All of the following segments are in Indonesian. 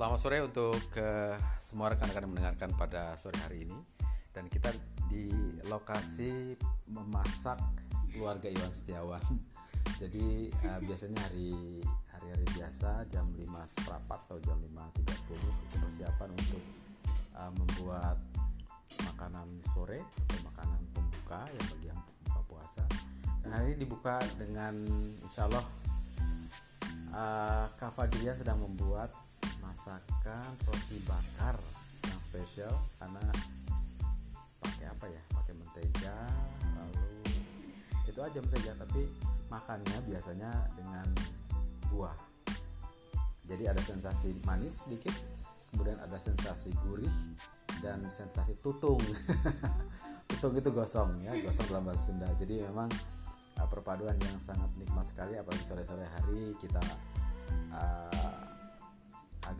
Selamat sore untuk uh, semua rekan-rekan yang mendengarkan pada sore hari ini dan kita di lokasi memasak keluarga Iwan Setiawan. Jadi uh, biasanya hari hari-hari biasa jam 5 seperempat atau jam 5.30 itu persiapan untuk uh, membuat makanan sore atau makanan pembuka yang bagi yang buka puasa. Dan hari ini dibuka dengan insya Allah uh, Kak sedang membuat masakan roti bakar yang spesial karena pakai apa ya? Pakai mentega lalu itu aja mentega tapi makannya biasanya dengan buah. Jadi ada sensasi manis sedikit kemudian ada sensasi gurih dan sensasi tutung. Tutung itu gosong ya gosong dalam bahasa Sunda. Jadi memang uh, perpaduan yang sangat nikmat sekali apalagi sore-sore hari kita uh,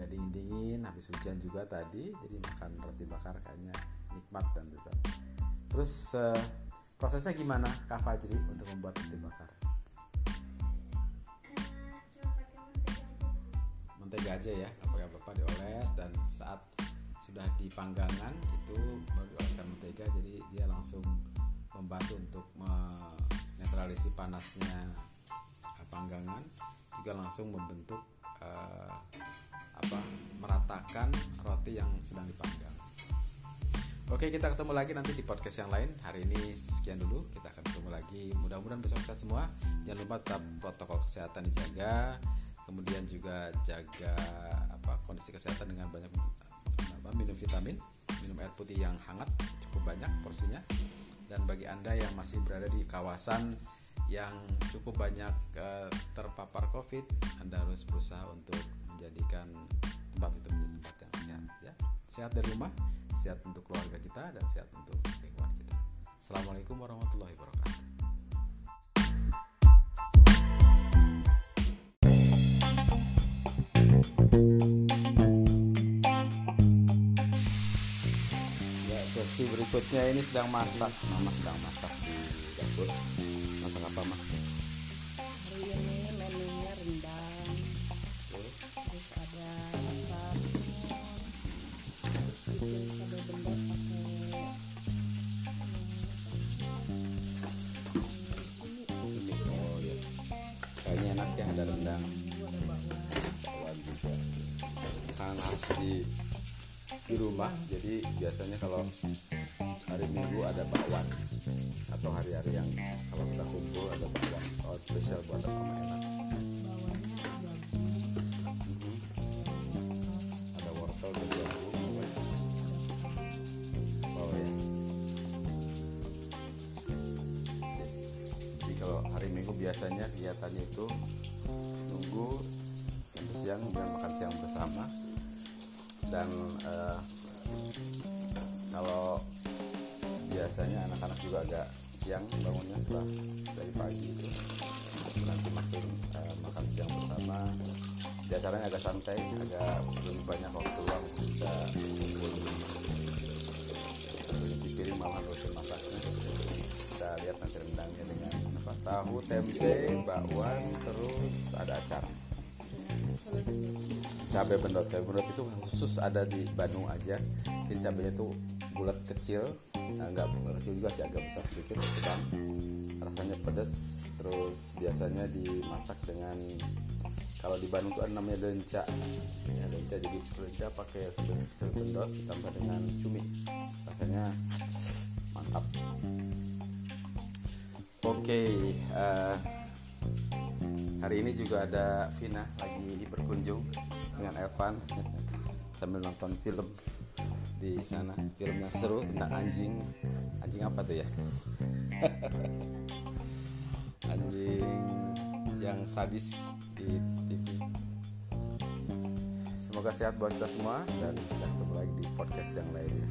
agak dingin-dingin habis hujan juga tadi jadi makan roti bakar kayaknya nikmat dan lezat terus uh, prosesnya gimana Kak Fajri untuk membuat roti bakar? Mentega aja ya apa apa dioles dan saat sudah di panggangan itu baru dioleskan mentega jadi dia langsung membantu untuk menetralisir panasnya panggangan juga langsung membentuk uh, apa meratakan roti yang sedang dipanggang. Oke kita ketemu lagi nanti di podcast yang lain. Hari ini sekian dulu Kita akan ketemu lagi. Mudah-mudahan besok sehat semua. Jangan lupa tetap protokol kesehatan dijaga. Kemudian juga jaga apa kondisi kesehatan dengan banyak apa, minum vitamin Minum air putih yang hangat Cukup banyak porsinya. Dan bagi anda yang masih berada di kawasan yang cukup banyak uh, terpapar COVID, Anda harus berusaha untuk menjadikan tempat itu menjadi tempat yang sehat ya. Sehat dari rumah, sehat untuk keluarga kita dan sehat untuk lingkungan kita. Assalamualaikum warahmatullahi wabarakatuh. Ya, sesi berikutnya ini sedang masak, mama sedang masak di dapur. Masak apa mas? Di di rumah. Jadi biasanya kalau hari minggu ada bakwan atau hari-hari yang kalau kita kumpul ada bakwan. Oh spesial buat apa enak Mhm. ada wortel dan jagung oh ya. Jadi kalau hari minggu biasanya kegiatannya itu nunggu nanti siang dan makan siang bersama dan eh, kalau biasanya anak-anak juga agak siang bangunnya setelah dari pagi itu. Nanti makin eh, makan siang bersama. Biasanya agak santai agak lebih banyak waktu luang bisa kumpul. Malah rutin masaknya kita lihat nanti rendangnya dengan apa tahu tempe bakwan terus ada acar cabai bendot. Cabai bendot itu khusus ada di Bandung aja. Jadi cabainya tuh bulat kecil. Nah, nggak nggak kecil juga sih agak besar sedikit. Sedang rasanya pedas terus biasanya dimasak dengan kalau di Bandung tuh ada namanya lenca. Ya lenca. Jadi lenca pakai cabai bendot ditambah dengan cumi. Rasanya mantap. Oke eh, hari ini juga ada Vina lagi berkunjung dengan Evan sambil nonton film di sana. Film yang seru tentang anjing. Anjing apa tuh ya? Anjing yang sadis di TV semoga sehat buat kita semua dan kita ketemu lagi di podcast yang lainnya